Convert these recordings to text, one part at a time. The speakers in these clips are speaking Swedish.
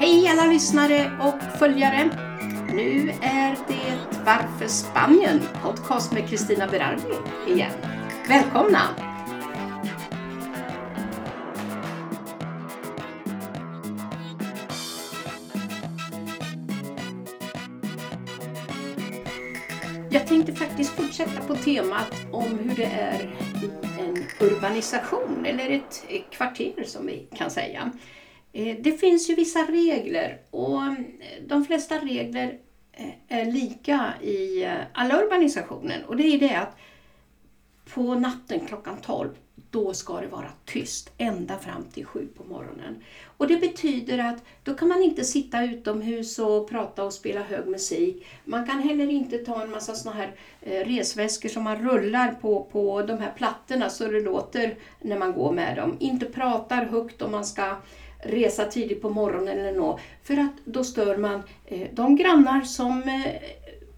Hej alla lyssnare och följare! Nu är det Varför Spanien? Podcast med Kristina Berardi igen. Välkomna! Jag tänkte faktiskt fortsätta på temat om hur det är i en urbanisation eller ett kvarter som vi kan säga. Eh, det finns ju vissa regler och eh, de flesta regler eh, är lika i alla urbanisationer och det är det att på natten klockan 12 då ska det vara tyst ända fram till sju på morgonen. Och det betyder att då kan man inte sitta utomhus och prata och spela hög musik. Man kan heller inte ta en massa såna här resväskor som man rullar på, på de här plattorna så det låter när man går med dem. Inte pratar högt om man ska resa tidigt på morgonen eller nå. För att då stör man eh, de grannar som eh,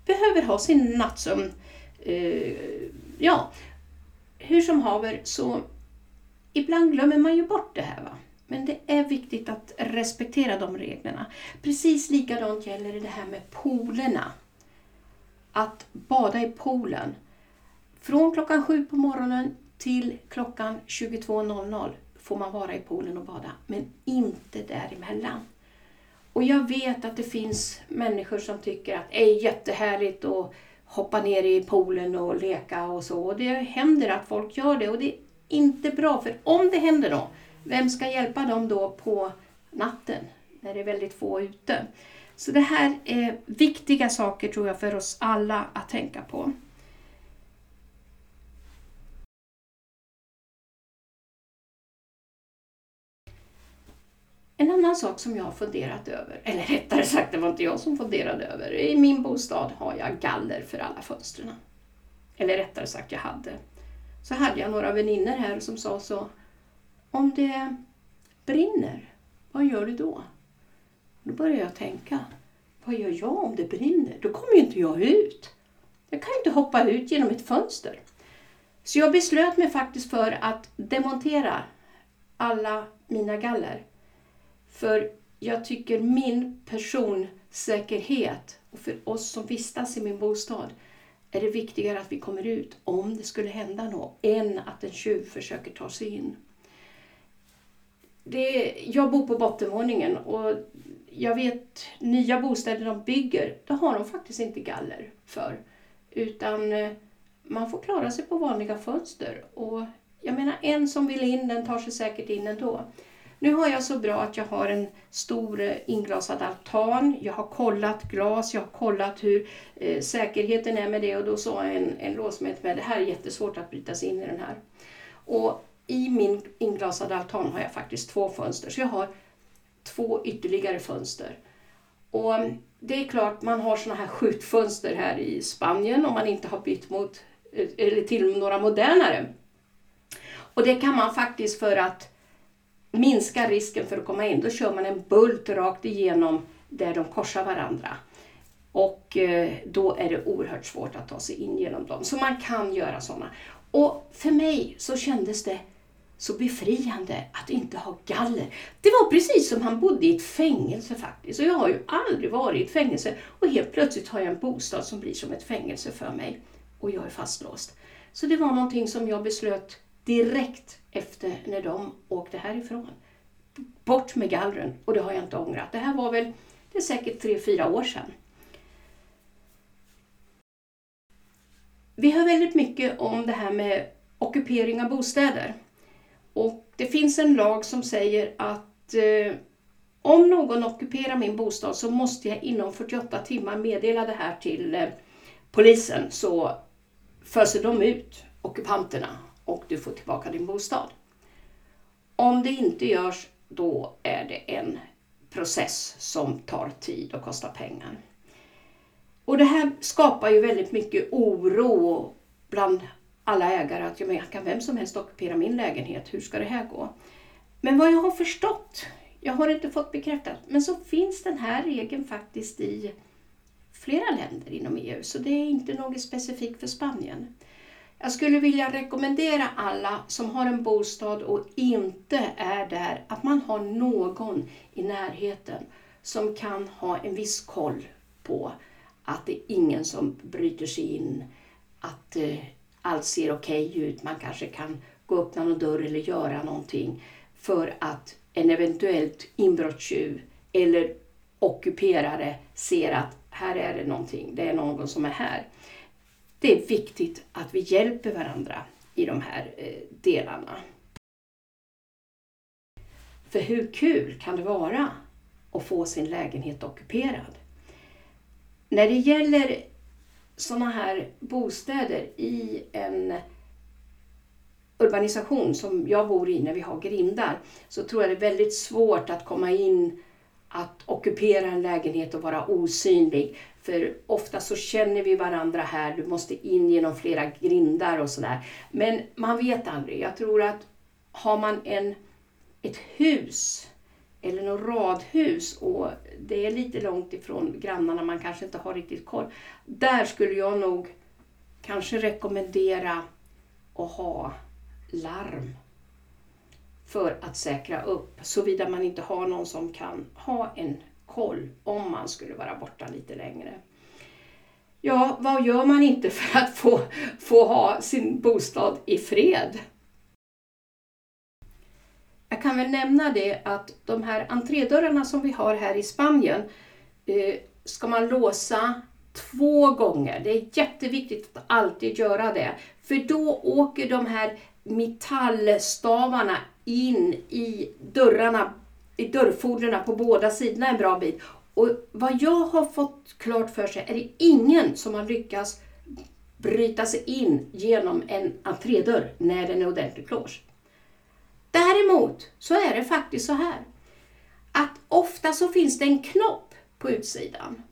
behöver ha sin nattsömn. Eh, ja, hur som haver så ibland glömmer man ju bort det här. Va? Men det är viktigt att respektera de reglerna. Precis likadant gäller det här med poolerna. Att bada i poolen. Från klockan sju på morgonen till klockan 22.00 får man vara i poolen och bada, men inte däremellan. Och jag vet att det finns människor som tycker att det är jättehärligt att hoppa ner i poolen och leka och så. Och det händer att folk gör det och det är inte bra, för om det händer då, vem ska hjälpa dem då på natten när det är väldigt få ute? Så det här är viktiga saker tror jag för oss alla att tänka på. En annan sak som jag har funderat över, eller rättare sagt det var inte jag som funderade över. I min bostad har jag galler för alla fönstren. Eller rättare sagt jag hade. Så hade jag några vänner här som sa så. Om det brinner, vad gör du då? Då började jag tänka. Vad gör jag om det brinner? Då kommer ju inte jag ut. Jag kan ju inte hoppa ut genom ett fönster. Så jag beslöt mig faktiskt för att demontera alla mina galler. För jag tycker min personsäkerhet och för oss som vistas i min bostad är det viktigare att vi kommer ut om det skulle hända något än att en tjuv försöker ta sig in. Det, jag bor på bottenvåningen och jag vet nya bostäder de bygger, då har de faktiskt inte galler för. Utan eh, man får klara sig på vanliga fönster. Och jag menar en som vill in, den tar sig säkert in ändå. Nu har jag så bra att jag har en stor eh, inglasad altan. Jag har kollat glas, jag har kollat hur eh, säkerheten är med det och då sa en, en låsmet att det här är jättesvårt att bryta sig in i den här. Och i min inglasade altan har jag faktiskt två fönster så jag har två ytterligare fönster. Och mm, det är klart man har sådana här skjutfönster här i Spanien om man inte har bytt mot eh, eller till några modernare. Och det kan man faktiskt för att minskar risken för att komma in, då kör man en bult rakt igenom där de korsar varandra. Och eh, då är det oerhört svårt att ta sig in genom dem. Så man kan göra sådana. Och för mig så kändes det så befriande att inte ha galler. Det var precis som han bodde i ett fängelse faktiskt. Och jag har ju aldrig varit i ett fängelse. Och helt plötsligt har jag en bostad som blir som ett fängelse för mig. Och jag är fastlåst. Så det var någonting som jag beslöt direkt efter när de åkte härifrån. Bort med gallren och det har jag inte ångrat. Det här var väl, det är säkert tre, fyra år sedan. Vi hör väldigt mycket om det här med ockupering av bostäder. Och det finns en lag som säger att eh, om någon ockuperar min bostad så måste jag inom 48 timmar meddela det här till eh, polisen så föser de ut ockupanterna och du får tillbaka din bostad. Om det inte görs, då är det en process som tar tid och kostar pengar. Och det här skapar ju väldigt mycket oro bland alla ägare att jag kan vem som helst ockupera min lägenhet, hur ska det här gå? Men vad jag har förstått, jag har inte fått bekräftat, men så finns den här regeln faktiskt i flera länder inom EU, så det är inte något specifikt för Spanien. Jag skulle vilja rekommendera alla som har en bostad och inte är där att man har någon i närheten som kan ha en viss koll på att det är ingen som bryter sig in, att eh, allt ser okej okay ut, man kanske kan gå upp öppna någon dörr eller göra någonting för att en eventuellt inbrottstjuv eller ockuperare ser att här är det någonting, det är någon som är här. Det är viktigt att vi hjälper varandra i de här eh, delarna. För hur kul kan det vara att få sin lägenhet ockuperad? När det gäller sådana här bostäder i en urbanisation som jag bor i när vi har grindar så tror jag det är väldigt svårt att komma in att ockupera en lägenhet och vara osynlig. För ofta så känner vi varandra här, du måste in genom flera grindar och sådär. Men man vet aldrig. Jag tror att har man en, ett hus eller något radhus och det är lite långt ifrån grannarna, man kanske inte har riktigt koll. Där skulle jag nog kanske rekommendera att ha larm för att säkra upp, såvida man inte har någon som kan ha en koll om man skulle vara borta lite längre. Ja, vad gör man inte för att få, få ha sin bostad i fred? Jag kan väl nämna det att de här entrédörrarna som vi har här i Spanien eh, ska man låsa två gånger. Det är jätteviktigt att alltid göra det. För då åker de här metallstavarna in i dörrarna, i dörrfodren på båda sidorna en bra bit. Och vad jag har fått klart för sig är det ingen som har lyckats bryta sig in genom en entrédörr när den är ordentligt låst. Däremot så är det faktiskt så här att ofta så finns det en knopp på utsidan.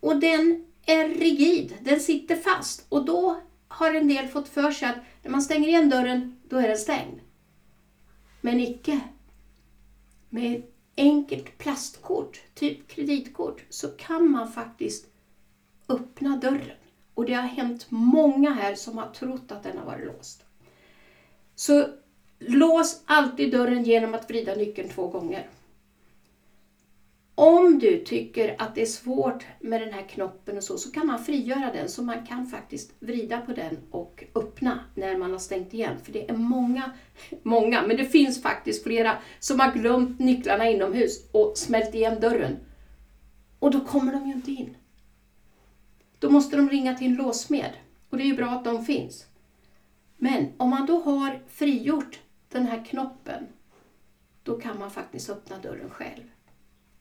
Och den är rigid, den sitter fast och då har en del fått för sig att när man stänger igen dörren, då är den stängd. Men icke. Med ett enkelt plastkort, typ kreditkort, så kan man faktiskt öppna dörren. Och det har hänt många här som har trott att den har varit låst. Så lås alltid dörren genom att vrida nyckeln två gånger. Om du tycker att det är svårt med den här knoppen och så, så kan man frigöra den så man kan faktiskt vrida på den och öppna när man har stängt igen. För det är många, många, men det finns faktiskt flera som har glömt nycklarna inomhus och smält igen dörren. Och då kommer de ju inte in. Då måste de ringa till en låsmed och det är ju bra att de finns. Men om man då har frigjort den här knoppen, då kan man faktiskt öppna dörren själv.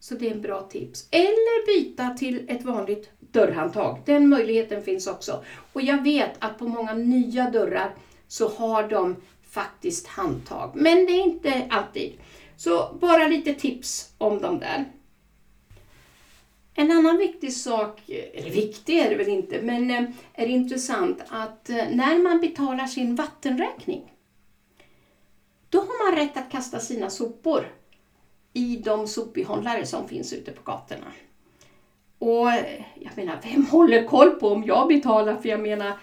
Så det är en bra tips. Eller byta till ett vanligt dörrhandtag. Den möjligheten finns också. Och jag vet att på många nya dörrar så har de faktiskt handtag. Men det är inte alltid. Så bara lite tips om dem där. En annan viktig sak, eller viktig är det väl inte, men eh, är intressant att eh, när man betalar sin vattenräkning då har man rätt att kasta sina sopor i de sopbehållare som finns ute på gatorna. Och jag menar, vem håller koll på om jag betalar? För jag menar,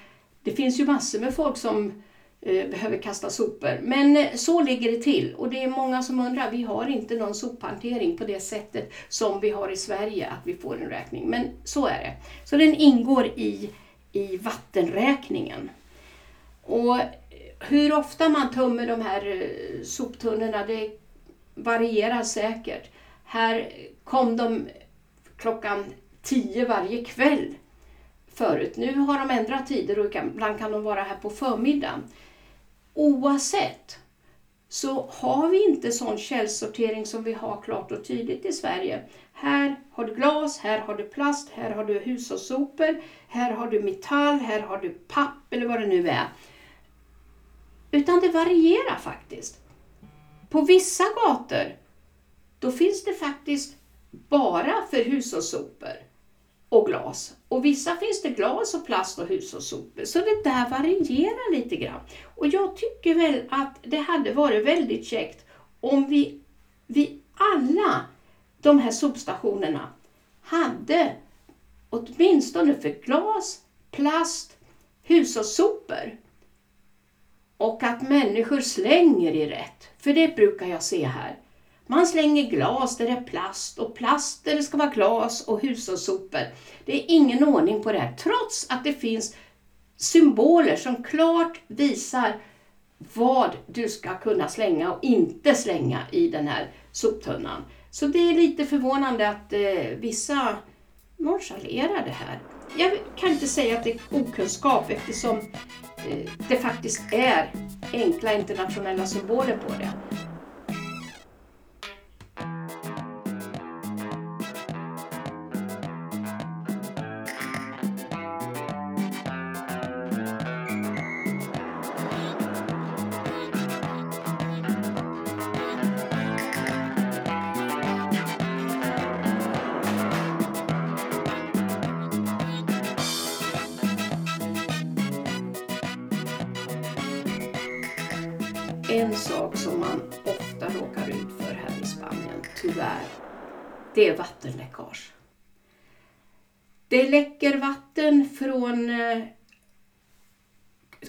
det finns ju massor med folk som eh, behöver kasta sopor. Men eh, så ligger det till och det är många som undrar, vi har inte någon sophantering på det sättet som vi har i Sverige, att vi får en räkning. Men så är det. Så den ingår i, i vattenräkningen. Och eh, hur ofta man tömmer de här eh, soptunnorna, det varierar säkert. Här kom de klockan tio varje kväll förut. Nu har de ändrat tider och ibland kan de vara här på förmiddagen. Oavsett så har vi inte sån källsortering som vi har klart och tydligt i Sverige. Här har du glas, här har du plast, här har du hushållssopor, här har du metall, här har du papp eller vad det nu är. Utan det varierar faktiskt. På vissa gator, då finns det faktiskt bara för hushållssopor och glas. Och vissa finns det glas och plast och hushållssopor. Så det där varierar lite grann. Och jag tycker väl att det hade varit väldigt käckt om vi, vi alla de här sopstationerna hade åtminstone för glas, plast, hushållssopor och att människor slänger i rätt. För det brukar jag se här. Man slänger glas där det är plast och plast där det ska vara glas och hushållssopor. Det är ingen ordning på det här, trots att det finns symboler som klart visar vad du ska kunna slänga och inte slänga i den här soptunnan. Så det är lite förvånande att eh, vissa nonchalerar det här. Jag kan inte säga att det är okunskap eftersom eh, det faktiskt är enkla internationella symboler på det. Man ofta råkar ut för här i Spanien, tyvärr, det är vattenläckage. Det läcker vatten från eh,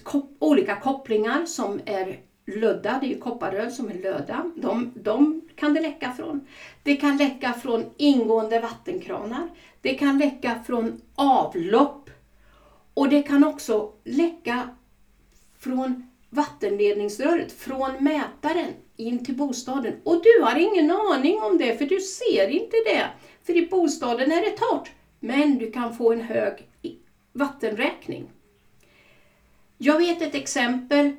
kop olika kopplingar som är lödda, det är ju kopparrör som är löda. De, de kan det läcka från. Det kan läcka från ingående vattenkranar. Det kan läcka från avlopp. Och det kan också läcka från vattenledningsröret från mätaren in till bostaden. Och du har ingen aning om det, för du ser inte det. För i bostaden är det torrt. Men du kan få en hög vattenräkning. Jag vet ett exempel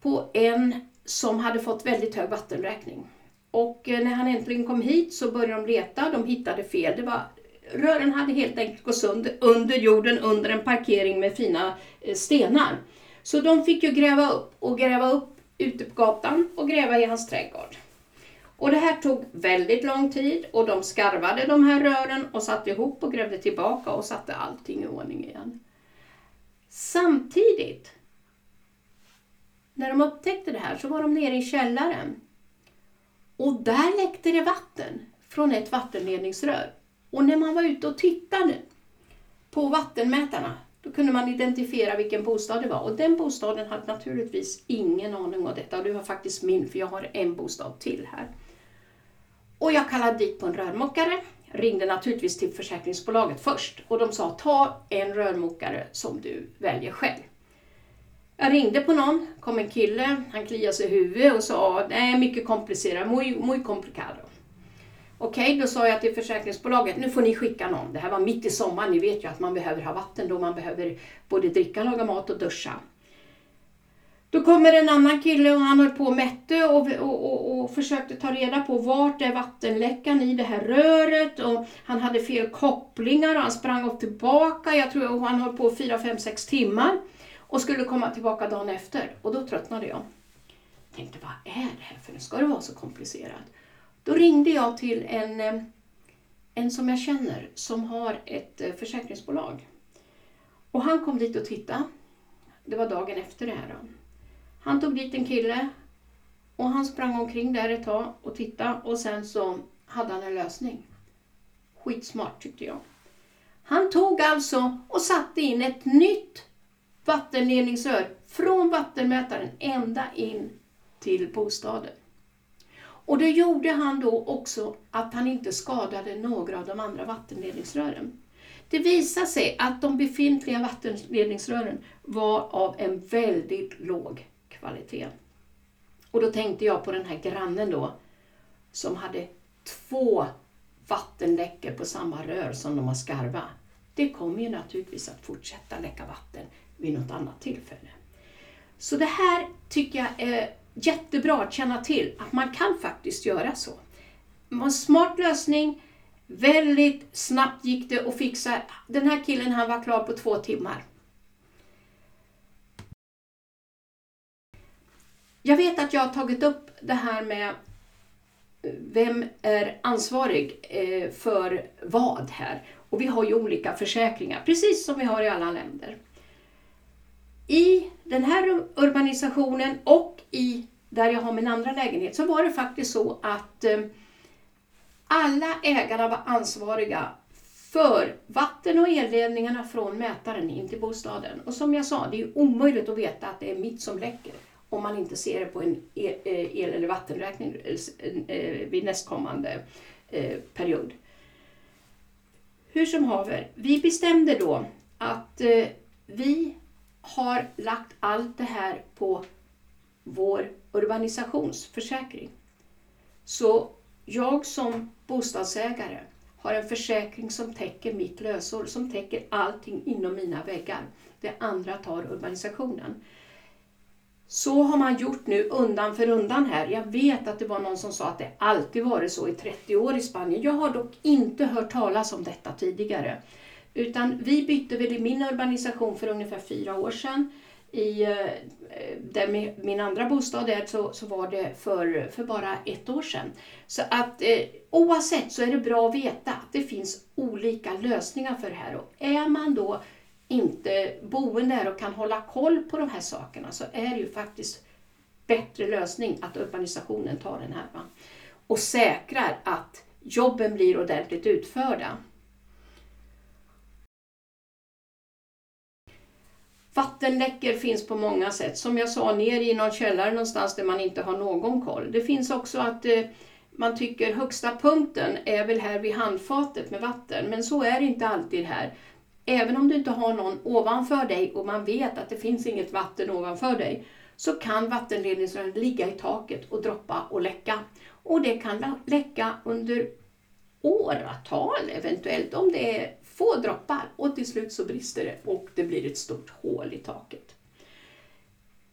på en som hade fått väldigt hög vattenräkning. Och eh, när han äntligen kom hit så började de leta, de hittade fel. Det var, rören hade helt enkelt gått sönder under jorden under en parkering med fina eh, stenar. Så de fick ju gräva upp och gräva upp ute på gatan och gräva i hans trädgård. Och det här tog väldigt lång tid och de skarvade de här rören och satte ihop och grävde tillbaka och satte allting i ordning igen. Samtidigt, när de upptäckte det här så var de nere i källaren. Och där läckte det vatten från ett vattenledningsrör. Och när man var ute och tittade på vattenmätarna då kunde man identifiera vilken bostad det var. Och den bostaden hade naturligtvis ingen aning om detta. Och det var faktiskt min för jag har en bostad till här. Och jag kallade dit på en rörmokare, ringde naturligtvis till försäkringsbolaget först. Och de sa ta en rörmokare som du väljer själv. Jag ringde på någon, kom en kille, han kliade sig i huvudet och sa nej mycket komplicerat, muy, muy complicado. Okej, okay, då sa jag till försäkringsbolaget, nu får ni skicka någon. Det här var mitt i sommaren, ni vet ju att man behöver ha vatten då, man behöver både dricka, laga mat och duscha. Då kommer en annan kille och han höll på och mätte och, och, och, och, försökte ta reda på vart är vattenläckan i det här röret och han hade fel kopplingar och han sprang upp tillbaka. Jag tror han höll på 4, 5, 6 timmar och skulle komma tillbaka dagen efter och då tröttnade jag. Jag tänkte, vad är det här för nu ska det vara så komplicerat? Då ringde jag till en, eh, en som jag känner som har ett eh, försäkringsbolag. Och han kom dit och tittade. Det var dagen efter det här. Då. Han tog dit en kille och han sprang omkring där ett tag och tittade och sen så hade han en lösning. Skitsmart tyckte jag. Han tog alltså och satte in ett nytt vattenledningsrör från vattenmätaren ända in till bostaden. Och det gjorde han då också att han inte skadade några av de andra vattenledningsrören. Det visade sig att de befintliga vattenledningsrören var av en väldigt låg kvalitet. Och då tänkte jag på den här grannen då som hade två vattenläckor på samma rör som de har skarva. Det kommer ju naturligtvis att fortsätta läcka vatten vid något annat tillfälle. Så det här tycker jag är jättebra att känna till att man kan faktiskt göra så. Det var en smart lösning, väldigt snabbt gick det att fixa. Den här killen han var klar på två timmar. Jag vet att jag har tagit upp det här med eh, vem är ansvarig eh, för vad här. Och vi har ju olika försäkringar, precis som vi har i alla länder. I den här urbanisationen och i där jag har min andra lägenhet så var det faktiskt så att eh, alla ägarna var ansvariga för vatten och elledningarna från mätaren in till bostaden. Och som jag sa, det är omöjligt att veta att det är mitt som läcker. om man inte ser det på en e, eh, el eller vattenräkning eh, vid nästkommande period. Hur som haver, vi bestämde då att vi har lagt allt det här på vår urbanisationsförsäkring. Så jag som bostadsägare har en försäkring som täcker mitt lösår, som täcker allting inom mina väggar. Det andra tar urbanisationen. Så har man gjort nu undan för undan här. Jag vet att det var någon som sa att det alltid varit så i 30 år i Spanien. Jag har dock inte hört talas om detta tidigare. Utan vi bytte väl i min urbanisation för ungefär fyra år sedan. I eh, där min andra bostad är så, så var det för, för bara ett år sedan. Så att eh, oavsett så är det bra att veta att det finns olika lösningar för det här. Och är man då inte boende här och kan hålla koll på de här sakerna så är det ju faktiskt bättre lösning att urbanisationen tar den här. Va? Och säkrar att jobben blir ordentligt utförda. Vattenläckor finns på många sätt. Som jag sa, ner i någon källare någonstans där man inte har någon koll. Det finns också att eh, man tycker högsta punkten är väl här vid handfatet med vatten. Men så är det inte alltid här. Även om du inte har någon ovanför dig och man vet att det finns inget vatten ovanför dig så kan vattenledningsrören ligga i taket och droppa och läcka. Och det kan läcka under åratal eventuellt om det är få droppar och till slut så brister det och det blir ett stort hål i taket.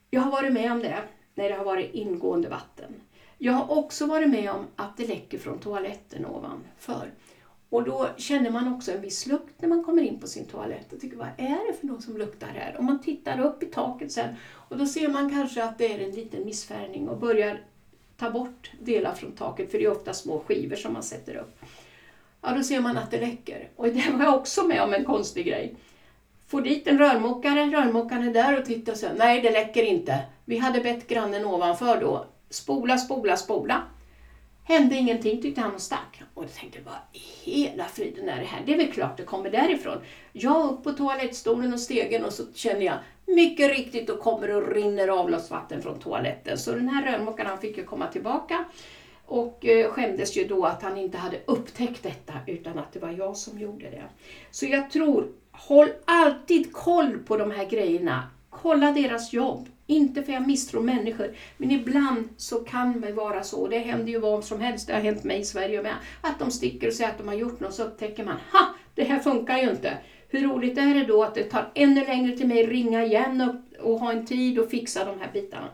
Jag har varit med om det när det har varit ingående vatten. Jag har också varit med om att det läcker från toaletten ovanför. Och då känner man också en viss lukt när man kommer in på sin toalett och tycker vad är det för något som luktar här? Och man tittar upp i taket sen och då ser man kanske att det är en liten missfärgning och börjar ta bort delar från taket för det är ofta små skivor som man sätter upp ja då ser man att det läcker. Och det var jag också med om en konstig grej. Får dit en rörmokare, rörmokaren är där och tittar och säger nej det läcker inte. Vi hade bett grannen ovanför då, spola, spola, spola. Hände ingenting tyckte han och stack. Och jag tänkte, vad i hela friden är det här? Det är väl klart det kommer därifrån. Jag upp på toalettstolen och stegen och så känner jag, mycket riktigt, då kommer och rinner avloppsvatten från toaletten. Så den här rörmokaren fick ju komma tillbaka och eh, skämdes ju då att han inte hade upptäckt detta utan att det var jag som gjorde det. Så jag tror, håll alltid koll på de här grejerna. Kolla deras jobb. Inte för jag misstror människor, men ibland så kan det vara så, det händer ju vad som helst, det har hänt mig i Sverige med, att de sticker och säger att de har gjort något så upptäcker man, ha, det här funkar ju inte. Hur roligt är det då att det tar ännu längre till mig ringa igen och ha en tid och fixa de här bitarna.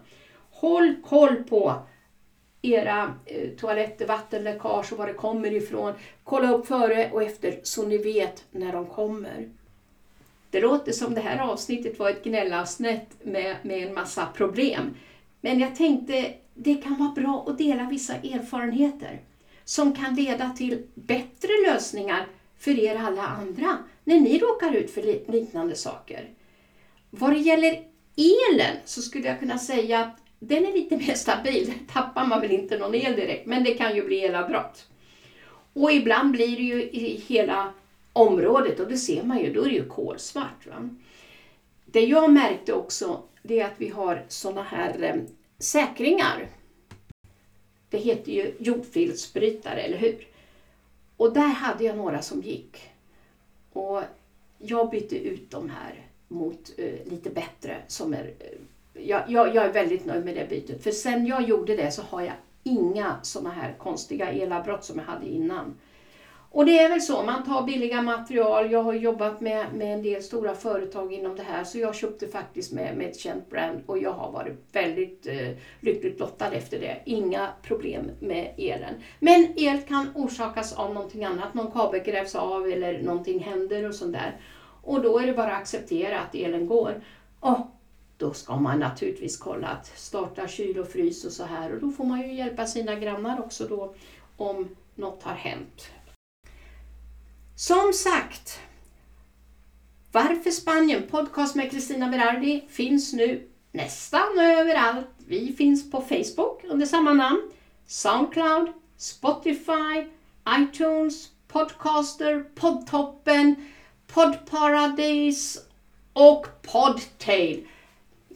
Håll koll på era eh, toaletter, vattenläckage och var det kommer ifrån. Kolla upp före och efter så ni vet när de kommer. Det låter som det här avsnittet var ett gnällavsnitt med, med en massa problem. Men jag tänkte det kan vara bra att dela vissa erfarenheter som kan leda till bättre lösningar för er alla andra när ni råkar ut för liknande saker. Vad det gäller elen så skulle jag kunna säga att den är lite mer stabil. tappar man väl inte någon el direkt, men det kan ju bli elavbrott. Och ibland blir det ju i hela området och det ser man ju, då är det ju kolsvart. Va? Det jag märkte också, det är att vi har sådana här eh, säkringar. Det heter ju jordfelsbrytare, eller hur? Och där hade jag några som gick. Och jag bytte ut de här mot eh, lite bättre som är eh, jag, jag, jag, är väldigt nöjd med det bytet. För sen jag gjorde det så har jag inga sådana här konstiga elavbrott som jag hade innan. Och det är väl så, man tar billiga material. Jag har jobbat med, med en del stora företag inom det här så jag köpte faktiskt med, med ett känt brand och jag har varit väldigt eh, lyckligt lottad efter det. Inga problem med elen. Men el kan orsakas av någonting annat, någon kabel grävs av eller någonting händer och sånt där. Och då är det bara att acceptera att elen går. Och då ska man naturligtvis kolla att starta kyl och frys och så här och då får man ju hjälpa sina grannar också då om något har hänt. Som sagt, Varför Spanien? Podcast med Kristina Berardi finns nu nästan överallt. Vi finns på Facebook under samma namn, Soundcloud, Spotify, iTunes, Podcaster, Podtoppen, Podparadis och Podtail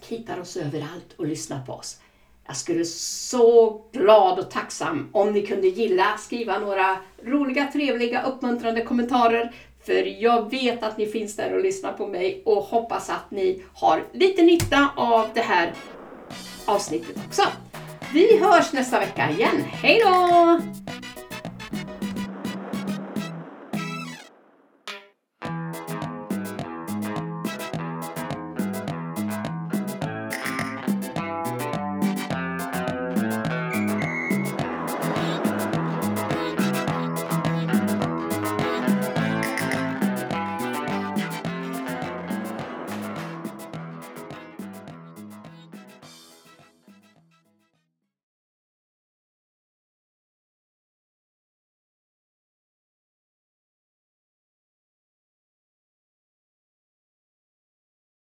hittar oss överallt och lyssnar på oss. Jag skulle så glad och tacksam om ni kunde gilla, skriva några roliga, trevliga, uppmuntrande kommentarer. För jag vet att ni finns där och lyssnar på mig och hoppas att ni har lite nytta av det här avsnittet också. Vi hörs nästa vecka igen. Hej då!